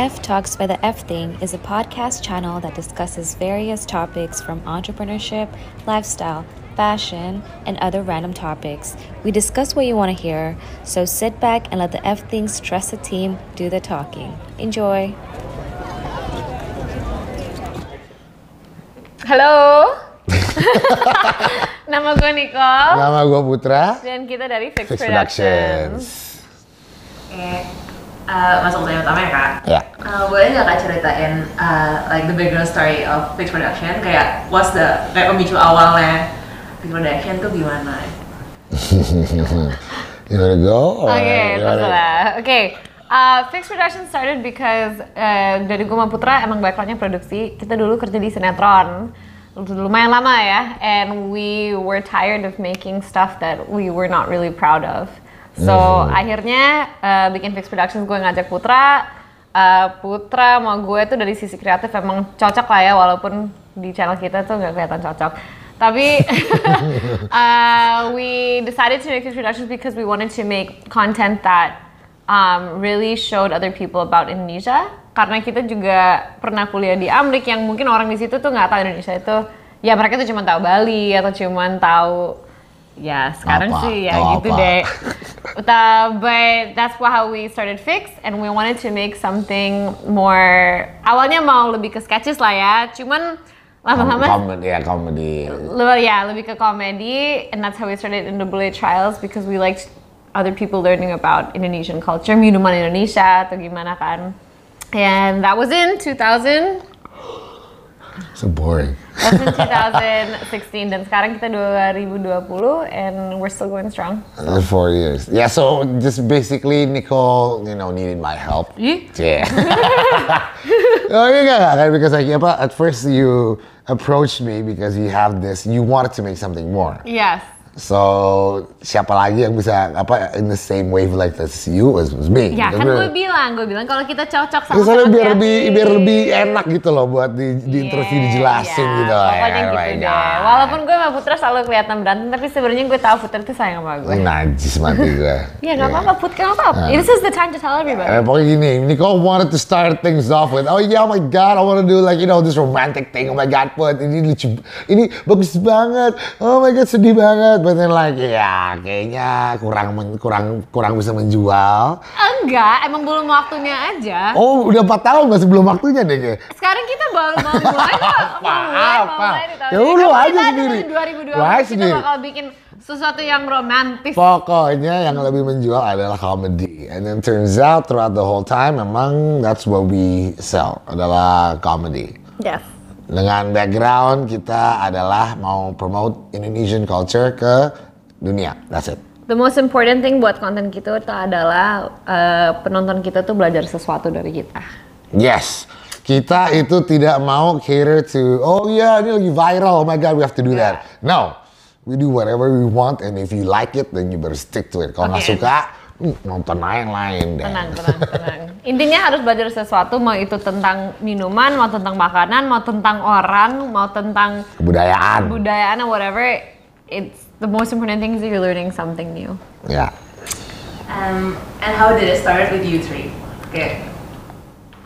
F Talks by the F Thing is a podcast channel that discusses various topics from entrepreneurship, lifestyle, fashion, and other random topics. We discuss what you want to hear, so sit back and let the F Thing's trusted team do the talking. Enjoy! Halo. Nama gue Nicole Nama gue Putra. dan kita dari Fix, Fix Productions. Productions. Oke, eh, masuk tanya utama ya kak. Ya. Eh, boleh nggak kak ceritain eh, like the background story of Fix Production? Kayak what's the kayak pemicu awalnya Fix Production tuh gimana? You wanna go? Oke, wanna- terserah. Oke, uh, Fix Production started because uh, dari gue sama Putra emang backgroundnya produksi. Kita dulu kerja di sinetron, lumayan lama ya. And we were tired of making stuff that we were not really proud of. So akhirnya uh, bikin Fix Productions gue ngajak Putra. Uh, Putra sama gue tuh dari sisi kreatif emang cocok lah ya, walaupun di channel kita tuh nggak kelihatan cocok. Tapi uh, we decided to make Fix Productions because we wanted to make content that um, really showed other people about Indonesia. Karena kita juga pernah kuliah di Amrik yang mungkin orang di situ tuh nggak tahu Indonesia itu. Ya mereka tuh cuma tahu Bali atau cuma tahu ya sekarang Apa? sih ya Tahu gitu apa? deh. Uh, but that's how we started Fix and we wanted to make something more awalnya mau lebih ke sketches lah ya. Cuman lama-lama Comedy, ya comedy. Lebih ya, lebih ke komedi, and that's how we started NAA Trials because we liked other people learning about Indonesian culture, minuman Indonesia atau gimana kan. And that was in 2000, So boring. That was in 2016 dan sekarang kita 2020 and we're still going strong. Uh, Four years. Yeah, so just basically Nicole, you know, needed my help. Ih, Yeah. oh, yeah, yeah, because like, at first you approached me because you have this, you wanted to make something more. Yes. So siapa lagi yang bisa apa in the same wavelength as you was, was me. Ya kan Because gue bilang, gue bilang kalau kita cocok sama soalnya biar lebih biar lebih enak gitu loh buat di, di interview Iya, dijelasin iya, gitu. Pokoknya Oh gitu deh. God. Walaupun gue sama Putra selalu kelihatan berantem, tapi sebenarnya gue tahu Putra itu sayang sama gue. najis mati gue. Ya nggak apa-apa, Put, nggak apa-apa. This is the time to tell everybody. Eh, pokoknya gini, Nicole wanted to start things off with, oh yeah, oh my god, I want to do like, you know, this romantic thing, oh my god, Put, ini lucu, ini bagus banget, oh my god, sedih banget, then like, ya kayaknya kurang men- kurang kurang bisa menjual. Enggak, emang belum waktunya aja. Oh, udah 4 tahun nggak sebelum waktunya deh kayak. Sekarang kita baru mau mulai apa? tahun Ya udah, aja kita sendiri. di 2020 Wah, kita sendiri. bakal bikin sesuatu yang romantis. Pokoknya yang lebih menjual adalah comedy. And then turns out throughout the whole time memang that's what we sell adalah comedy. Yes. Dengan background kita adalah mau promote Indonesian culture ke dunia. That's it. The most important thing buat konten kita itu adalah eh, penonton kita tuh belajar sesuatu dari kita. Yes. Kita itu tidak mau cater to, oh yeah, ini lagi viral, oh my god, we have to do that. No. We do whatever we want and if you like it, then you better stick to it. Kalau nggak suka, nonton aja yang lain deh. Tenang, tenang, tenang. Intinya harus belajar sesuatu, mau itu tentang minuman, mau tentang makanan, mau tentang orang, mau tentang Kebudayaan. budayaan or whatever. It's the most important thing is you're learning something new. Ya. Um, and how did it start with you three? Kayak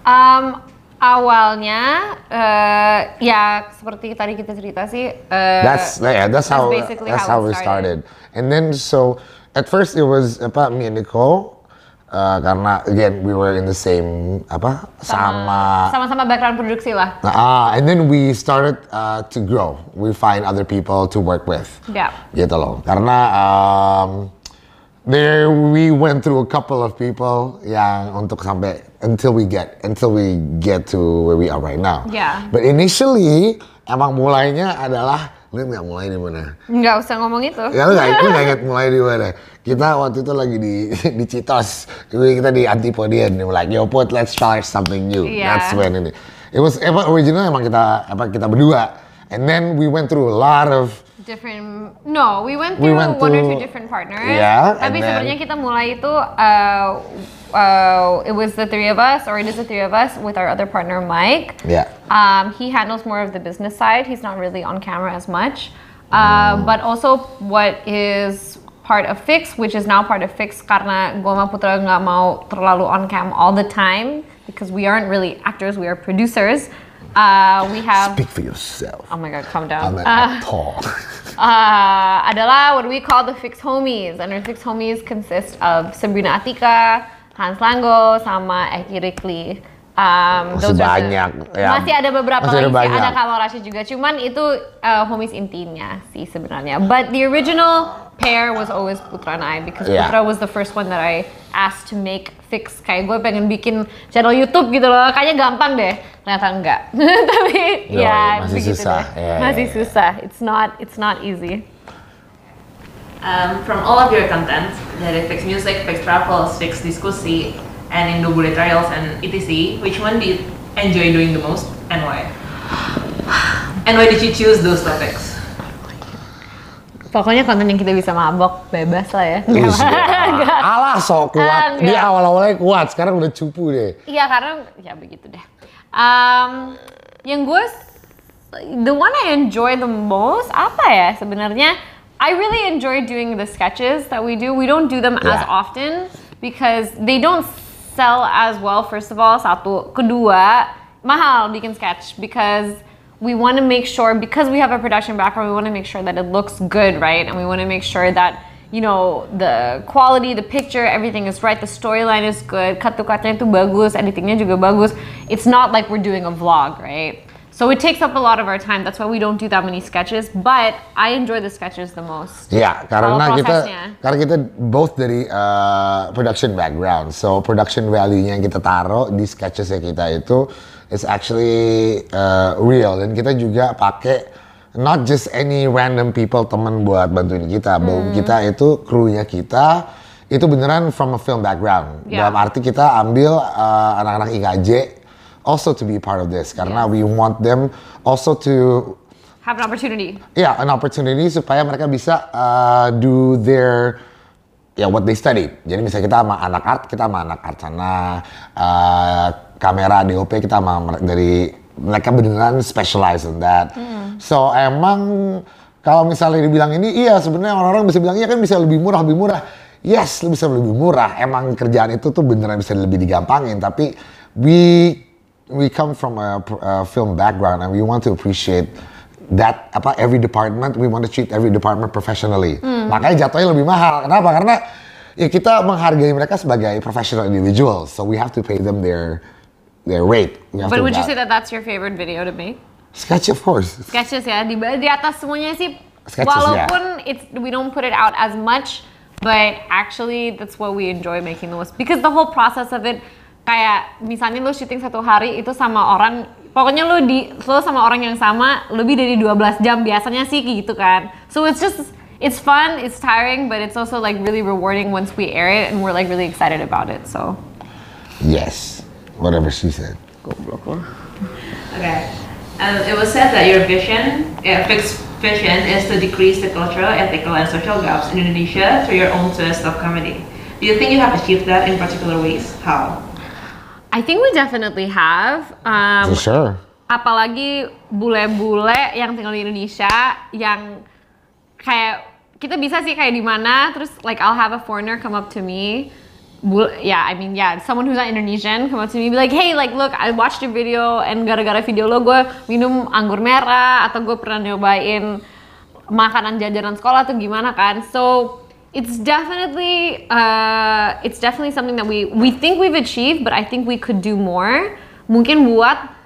Um, awalnya eh, ya seperti tadi kita cerita sih. eh, That's yeah, that's how that's how how, it we started. And then so at first it was apa me and Nicole uh, karena again we were in the same apa sama, sama-sama background produksi lah. ah and then we started uh, to grow. We find other people to work with. Ya. Gitu loh. Karena um, there we went through a couple of people yang untuk sampai until we get until we get to where we are right now. Yeah. But initially emang mulainya adalah lu nggak mulai di mana? Nggak usah ngomong itu. Ya lu nggak nggak inget mulai di mana? Kita waktu itu lagi di di Citos, kita di Antipodian, they were like, yo put let's try something new. Iya. That's when ini. It was emang original emang kita apa kita berdua, and then we went through a lot of different no we went We through went one or through- two different partners Yeah, tapi sebenarnya kita mulai itu uh, uh, it was the three of us or it is the three of us with our other partner Mike Yeah. um, he handles more of the business side he's not really on camera as much Mm. uh, but also what is part of Fix, which is now part of Fix karena sama Putra nggak mau terlalu on cam all the time because we aren't really actors, we are producers. Uh, we have Speak for yourself. oh my god, calm I'm down. an Uh, uh, adalah what we call the Fix Homies, and our Fix Homies consist of Sabrina Atika, Hans Lango, sama Eki Rikli. Um, Masih the- banyak, ya. Masih ada beberapa Masih ada lagi ada. Kamal Rashid juga. Cuman itu uh, homies intinya sih sebenarnya. But the original pair was always Putra and I because Yeah. Putra was the first one that I asked to make fix. Kayak gue pengen bikin channel YouTube gitu loh. Kayaknya gampang deh. Ternyata enggak. Tapi Yo, ya masih begitu susah. deh. Ya, masih ya, ya. susah. It's not it's not easy. Um, from all of your content, dari Fix Music, Fix Travels, Fix Diskusi, and Indo Bullet Trials and etc., which one do you enjoy doing the most and why? And why did you choose those topics? Pokoknya konten yang kita bisa mabok bebas lah ya. Ih, enggak. Alah sok kuat. Enggak. Dia awal-awalnya kuat, sekarang udah cupu deh. Iya karena ya begitu deh. Um, yang gue the one I enjoy the most apa ya sebenarnya I really enjoy doing the sketches that we do. We don't do them as Yeah. often because they don't sell as well. First of all, satu, kedua mahal bikin sketch because we want to make sure because we have a production background, we want to make sure that it looks good, right? And we want to make sure that you know the quality, the picture, everything is right. The storyline is good. Itu bagus, editingnya juga bagus. It's not like we're doing a vlog, right? So it takes up a lot of our time. That's why we don't do that many sketches. But I enjoy the sketches the most. Ya, karena kita karena kita both dari uh, production background. So production value-nya yang kita taruh di sketches kita itu is actually uh, real dan kita juga pakai not just any random people temen buat bantuin kita. Bahwa Hmm. kita itu krunya kita itu beneran from a film background. Yeah. Dalam arti kita ambil uh, anak-anak IKJ also to be part of this karena we want them also to Have an opportunity. yeah, an opportunity supaya mereka bisa uh, do their ya what they studied. Jadi misalnya kita sama anak art, kita sama anak art sana, uh, kamera DOP kita sama dari mereka beneran specialize in that. So emang kalau misalnya dibilang ini iya sebenarnya orang-orang bisa bilang iya kan bisa lebih murah lebih murah. Yes, bisa lebih murah. Emang kerjaan itu tuh beneran bisa lebih digampangin. Tapi we we come from a, a film background and we want to appreciate that apa every department we want to treat every department professionally. Makanya jatuhnya lebih mahal. Kenapa? Karena ya kita menghargai mereka sebagai professional individuals, so we have to pay them their We have But would you say that that's your favorite video to make? sketch of course. sketches ya di di atas semuanya sih. Sketches, walaupun it's we don't put it out as much but actually that's what we enjoy making the most. Because the whole process of it kayak misalnya lu syuting satu hari itu sama orang pokoknya lu di lu sama orang yang sama lebih dari 12 jam biasanya sih gitu kan. So it's just it's fun it's tiring but it's also like really rewarding once we air it and we're like really excited about it so. Yes, whatever she said. Okay. Um, it was said that your vision, uh, fixed vision, is to decrease the cultural, ethical, and social gaps in Indonesia through your own twist of comedy. Do you think you have achieved that in particular ways? How? I think we definitely have um, For sure. apalagi bule-bule yang tinggal di Indonesia yang kayak kita bisa sih kayak di mana terus like I'll have a foreigner come up to me yeah, I mean, yeah, someone who's not Indonesian come up to me, be like, hey, like, look, I watched your video, and gara-gara video lo, gue minum anggur merah, atau gue pernah nyobain makanan jajanan sekolah atau gimana kan. So, it's definitely, uh, it's definitely something that we, we think we've achieved, but I think we could do more. Mungkin buat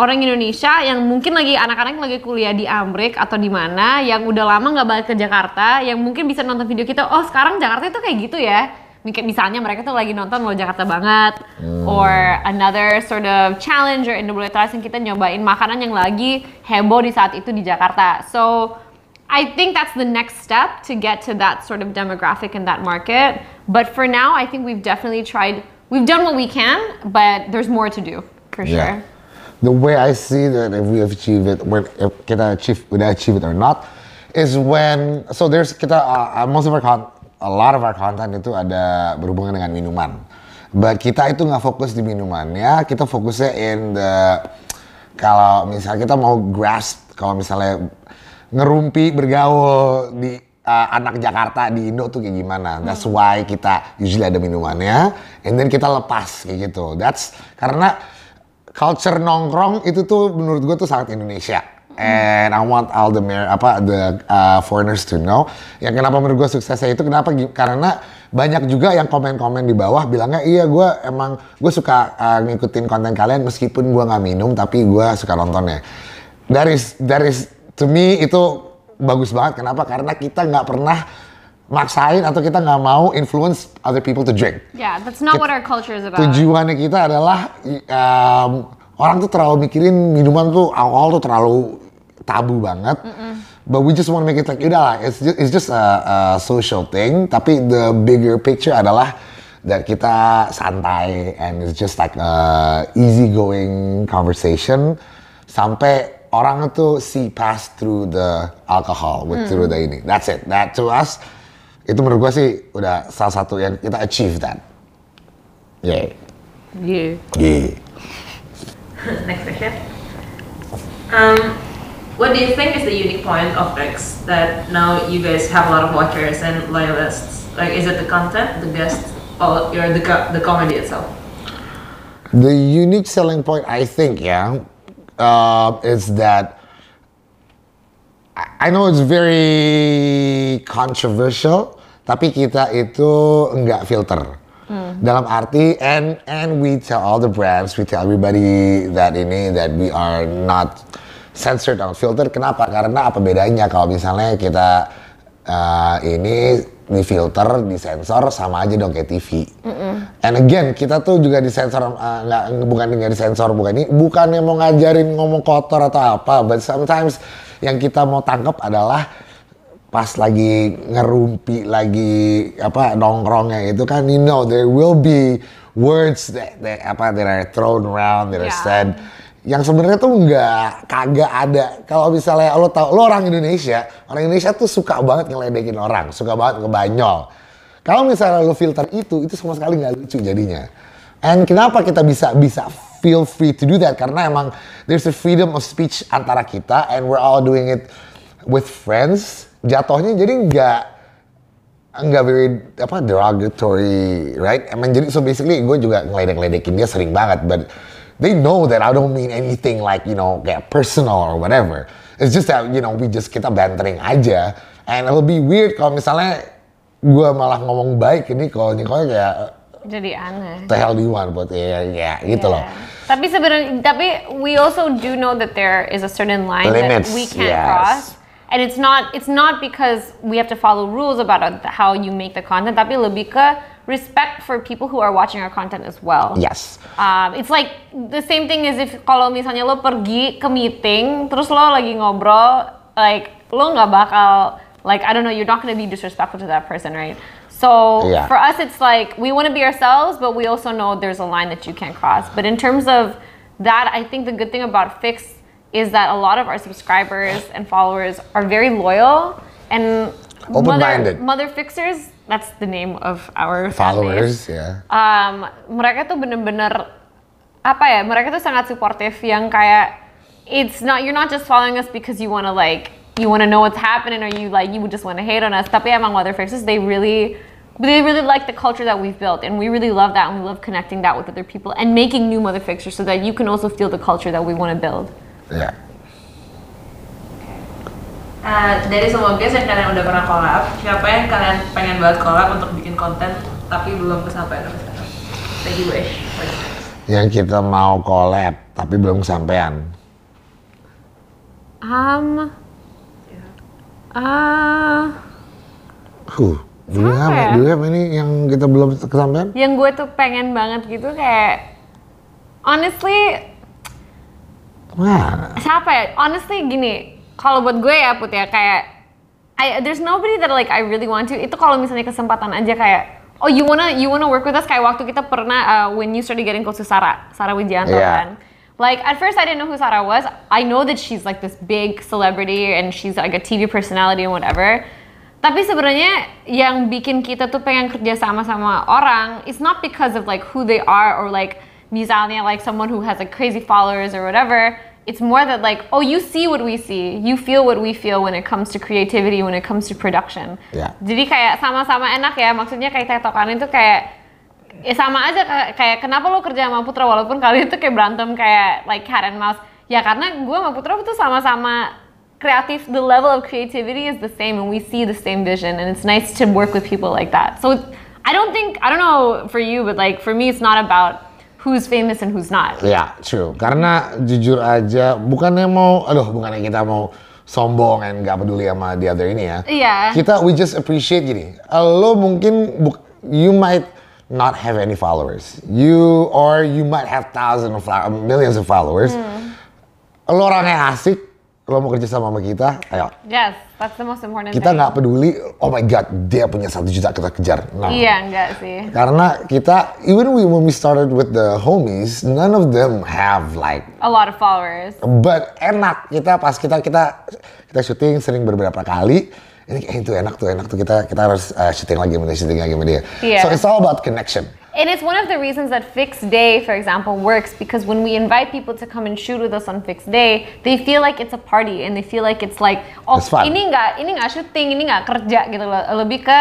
orang Indonesia yang mungkin lagi anak-anak lagi kuliah di Amrik atau di mana yang udah lama nggak balik ke Jakarta yang mungkin bisa nonton video kita oh sekarang Jakarta itu kayak gitu ya misalnya mereka tuh lagi nonton lo Jakarta banget or another sort of challenge or individualitas yang kita nyobain makanan yang lagi heboh di saat itu di Jakarta. So I think that's the next step to get to that sort of demographic in that market. But for now I think we've definitely tried we've done what we can but there's more to do for sure. Yeah. The way I see that if we achieve it, when if kita achieve, we achieve it or not, is when so there's kita uh, most of our con, a lot of our content itu ada berhubungan dengan minuman. But kita itu nggak fokus di minumannya, kita fokusnya in the kalau misalnya kita mau grasp kalau misalnya ngerumpi bergaul di uh, anak Jakarta di Indo tuh kayak gimana. That's why kita usually ada minumannya, and then kita lepas kayak gitu. That's karena culture nongkrong itu tuh menurut gue tuh sangat Indonesia. And I want all the mer apa the uh, foreigners to know. Yang kenapa menurut gue suksesnya itu kenapa? Karena banyak juga yang komen-komen di bawah bilangnya iya gue emang gue suka uh, ngikutin konten kalian meskipun gue nggak minum tapi gue suka nontonnya. That is to me itu bagus banget. Kenapa? Karena kita nggak pernah maksain atau kita nggak mau influence other people to drink. Yeah, that's not what our culture is about. Tujuannya kita adalah um, orang tuh terlalu mikirin minuman tuh alkohol tuh terlalu tabu banget. But we just want to make it like udah lah, it's just, it's just a, a social thing. Tapi the bigger picture adalah that kita santai and it's just like a easy going conversation sampai orang itu see pass through the alcohol with through the ini. That's it. That to us itu menurut gua sih udah salah satu yang kita achieve that. Yeah. Yeah. Yeah. Next question. Um, what do you think is the unique point of X that now you guys have a lot of watchers and loyalists? Like, is it the content, the guests, or your the co- the comedy itself? The unique selling point, I think, yeah, uh, is that I I know it's very controversial, tapi kita itu enggak filter. Dalam arti, and and we tell all the brands, we tell everybody that ini that we are not censored on filter. Kenapa? Karena apa bedanya kalau misalnya kita uh, ini di filter, disensor sama aja dong kayak TV. And again, kita tuh juga disensor, uh, nggak bukan nggak disensor, bukan ini, bukannya mau ngajarin ngomong kotor atau apa, but sometimes yang kita mau tangkap adalah pas lagi ngerumpi lagi apa nongkrongnya itu kan you know there will be words that, that apa that are thrown around that are Yeah. said yang sebenarnya tuh nggak kagak ada. Kalau misalnya lo tau lo orang Indonesia orang Indonesia tuh suka banget ngeledekin orang suka banget ngebanyol. Kalau misalnya lo filter itu itu sama sekali nggak lucu jadinya. And kenapa kita bisa bisa feel free to do that? Karena emang there's a freedom of speech antara kita and we're all doing it with friends. Jatuhnya jadi nggak nggak very apa derogatory right? Emang jadi so basically gue juga ngeledek-ledekin dia sering banget but they know that I don't mean anything like you know kayak personal or whatever it's just that you know we just kita bantering aja and it'll be weird kalau misalnya gue malah ngomong baik ini kalau Nicole kayak Jadi aneh. the hell do you want buat ya ya gitu loh Yeah. Tapi sebenarnya, tapi we also do know that there is a certain line Limits, that we can't yes. cross. And it's not it's not because we have to follow rules about how you make the content, tapi lebih ke respect for people who are watching our content as well. yes Um, it's like the same thing as if kalau misalnya lo pergi ke meeting, terus lo lagi ngobrol, like lo nggak bakal like I don't know, you're not gonna be disrespectful to that person, right? So Yeah. for us, it's like we want to be ourselves, but we also know there's a line that you can't cross. But in terms of that, I think the good thing about Fix is that a lot of our subscribers and followers are very loyal and Open-minded. Mother, mother fixers. That's the name of our followers ya um, mereka tuh bener-bener apa ya mereka tuh sangat suportif yang kayak it's not you're not just following us because you wanna like you wanna know what's happening or you like you would just wanna hate on us. Tapi emang mother fixers they really they really like the culture that we've built and we really love that and we love connecting that with other people and making new mother fixers so that you can also feel the culture that we want to build. Ya Uh, dari semua guest yang kalian udah pernah collab, siapa yang kalian pengen banget collab untuk bikin konten tapi belum kesampaian sampai sekarang? Thank you, Wish. yang kita mau collab tapi belum kesampaian um uh, Huh, Siapa ya? have ini yang kita belum kesampaian? yang gue tuh pengen banget gitu kayak honestly Wah, siapa ya? Honestly gini, kalau buat gue ya Put ya kayak I, there's nobody that like I really want to. Itu kalau misalnya kesempatan aja kayak oh you wanna you wanna work with us kayak waktu kita pernah uh, when you started getting close to Sarah, Sarah Wijanto Yeah. kan. Like at first I didn't know who Sarah was. I know that she's like this big celebrity and she's like a TV personality and whatever. Tapi sebenarnya yang bikin kita tuh pengen kerja sama sama orang, it's not because of like who they are or like misalnya like someone who has like crazy followers or whatever. It's more that like, oh, you see what we see, you feel what we feel when it comes to creativity, when it comes to production. Ya. Jadi kayak sama-sama enak ya, maksudnya kayak tektokan itu kayak ya sama aja kayak, kenapa lo kerja sama Putra walaupun kalian itu kayak berantem kayak like cat and mouse. Ya karena gue sama Putra tuh sama-sama kreatif, the level of creativity is the same and we see the same vision and it's nice to work with people like that. So I don't think, I don't know for you, but like for me it's not about who's famous and who's not. Ya, true. Karena jujur aja, bukannya mau, aduh, bukannya kita mau sombong and gak peduli sama the other ini ya. Iya. Kita, we just appreciate gini. Lo mungkin, you might not have any followers. You, or you might have thousands of, millions of followers. Hmm. Lo orang yang asik, lo mau kerja sama sama kita, ayo. Yes, that's the most important Kita nggak peduli, oh my god, dia punya satu juta kita kejar. No. Iya, enggak sih. Karena kita, even we, when we started with the homies, none of them have like A lot of followers. But enak kita pas kita kita kita syuting sering beberapa kali. Ini kayak itu enak tuh enak tuh kita kita harus uh, syuting lagi sama dia syuting lagi sama dia. Iya. So it's all about connection. And it's one of the reasons that Fixed Day, for example, works because when we invite people to come and shoot with us on Fixed Day, they feel like it's a party and they feel like it's like, oh It's ini nggak ini nggak syuting, ini nggak kerja gitu loh. Lebih ke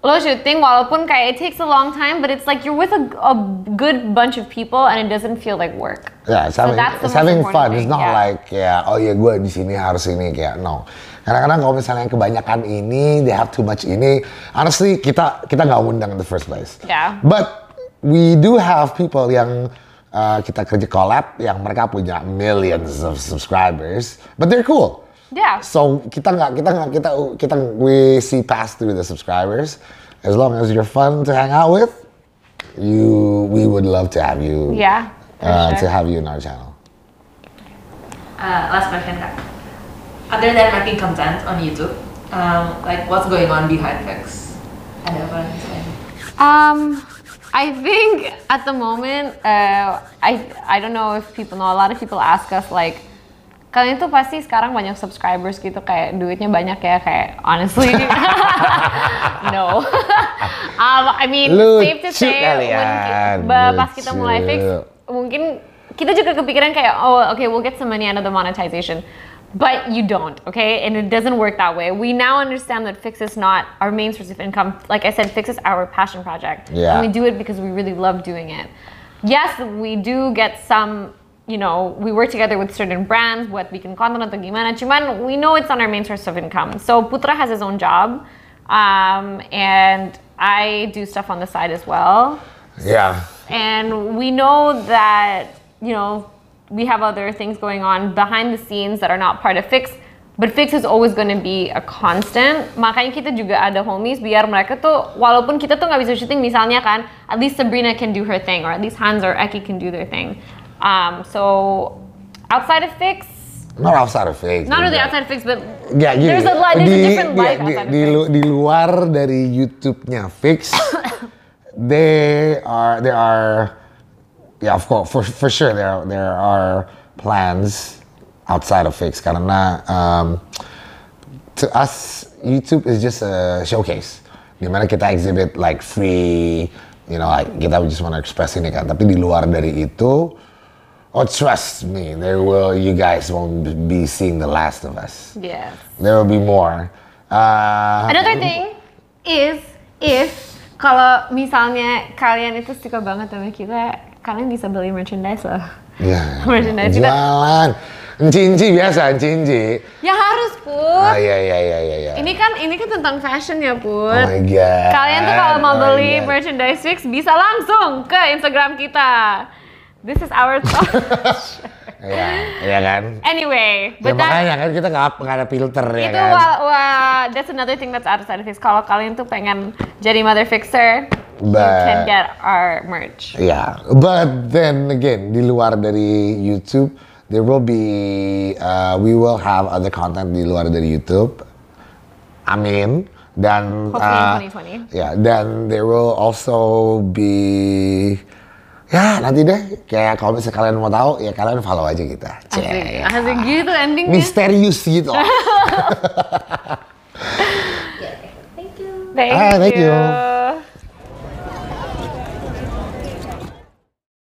lo syuting walaupun kayak it takes a long time, but it's like you're with a, a good bunch of people and it doesn't feel like work. Yeah, it's So having, it's having fun. It's not yeah. like ya oh ya gue di sini harus ini kayak no. Kadang-kadang kalau misalnya yang kebanyakan ini, they have too much ini. Honestly, kita kita nggak undang in the first place. Yeah. But we do have people yang uh, kita kerja collab yang mereka punya millions of subscribers, but they're cool. Yeah. So kita nggak kita nggak kita kita we see past through the subscribers. As long as you're fun to hang out with, you we would love to have you. Yeah, Uh, sure. To have you in our channel. Uh, last question, Kak. Other than making content on YouTube, um, like what's going on behind Fix? Ada apa selain? Um, I think at the moment, uh, I I don't know if people know. A lot of people ask us like, kalian tuh pasti sekarang banyak subscribers gitu, kayak duitnya banyak ya, kayak honestly, no. um, I mean, safe to Lucu say, when kalian, ba- pas kita mulai fix, lucu. mungkin kita juga kepikiran kayak, oh, okay, we'll get some money out of the monetization. But you don't, okay? And it doesn't work that way. We now understand that Fix is not our main source of income. Like I said, Fix is our passion project. Yeah. And we do it because we really love doing it. Yes, we do get some, you know, we work together with certain brands buat bikin konten atau gimana. Cuman we know it's not our main source of income. So Putra has his own job. Um, and I do stuff on the side as well. Yeah. And we know that, you know, we have other things going on behind the scenes that are not part of Fix. But Fix is always going to be a constant. Makanya kita juga ada homies biar mereka tuh, walaupun kita tuh nggak bisa syuting misalnya kan, at least Sabrina can do her thing, or at least Hans or Eki can do their thing. Um, so outside of Fix, Not outside of fake. not really outside of Fix, but Ya, gini, there's a, li- there's a di- different di- life di, outside di, of Fix. di luar dari YouTube-nya Fix, they are there are yeah of course for for sure there are, there are plans outside of Fix karena um, to us YouTube is just a showcase. Dimana kita exhibit like free you know like kita just want to express ini kan tapi di luar dari itu oh trust me there will you guys won't be seeing the last of us. Yes. there will be more. Uh, Another thing is if kalau misalnya kalian itu suka banget sama kita, kalian bisa beli merchandise loh. ya Merchandise kita. jualan Cinci biasa, cinci. Ya harus put. Ah, iya, iya, iya, iya, iya. Ini kan ini kan tentang fashion ya put. Oh my god. Kalian tuh kalau mau Oh beli God. merchandise fix bisa langsung ke Instagram kita. This is our thought. Iya, iya kan? anyway, Ya but that, makanya kan kita nggak nggak ada filter ya itu kan? wah, wah, that's another thing that's outside of fix. Kalau kalian tuh pengen jadi mother fixer, you But- can get our merch. Yeah, but then again, di luar dari YouTube, there will be, uh, we will have other content di luar dari YouTube. Amin. Dan Hopefully uh, 2020. ya, dan there will also be, ya nanti deh, kayak kalau misalnya kalian mau tahu, ya kalian follow aja kita. Cek. asik gitu endingnya. Misterius gitu. Thank you. Thank, Ah, thank you. you.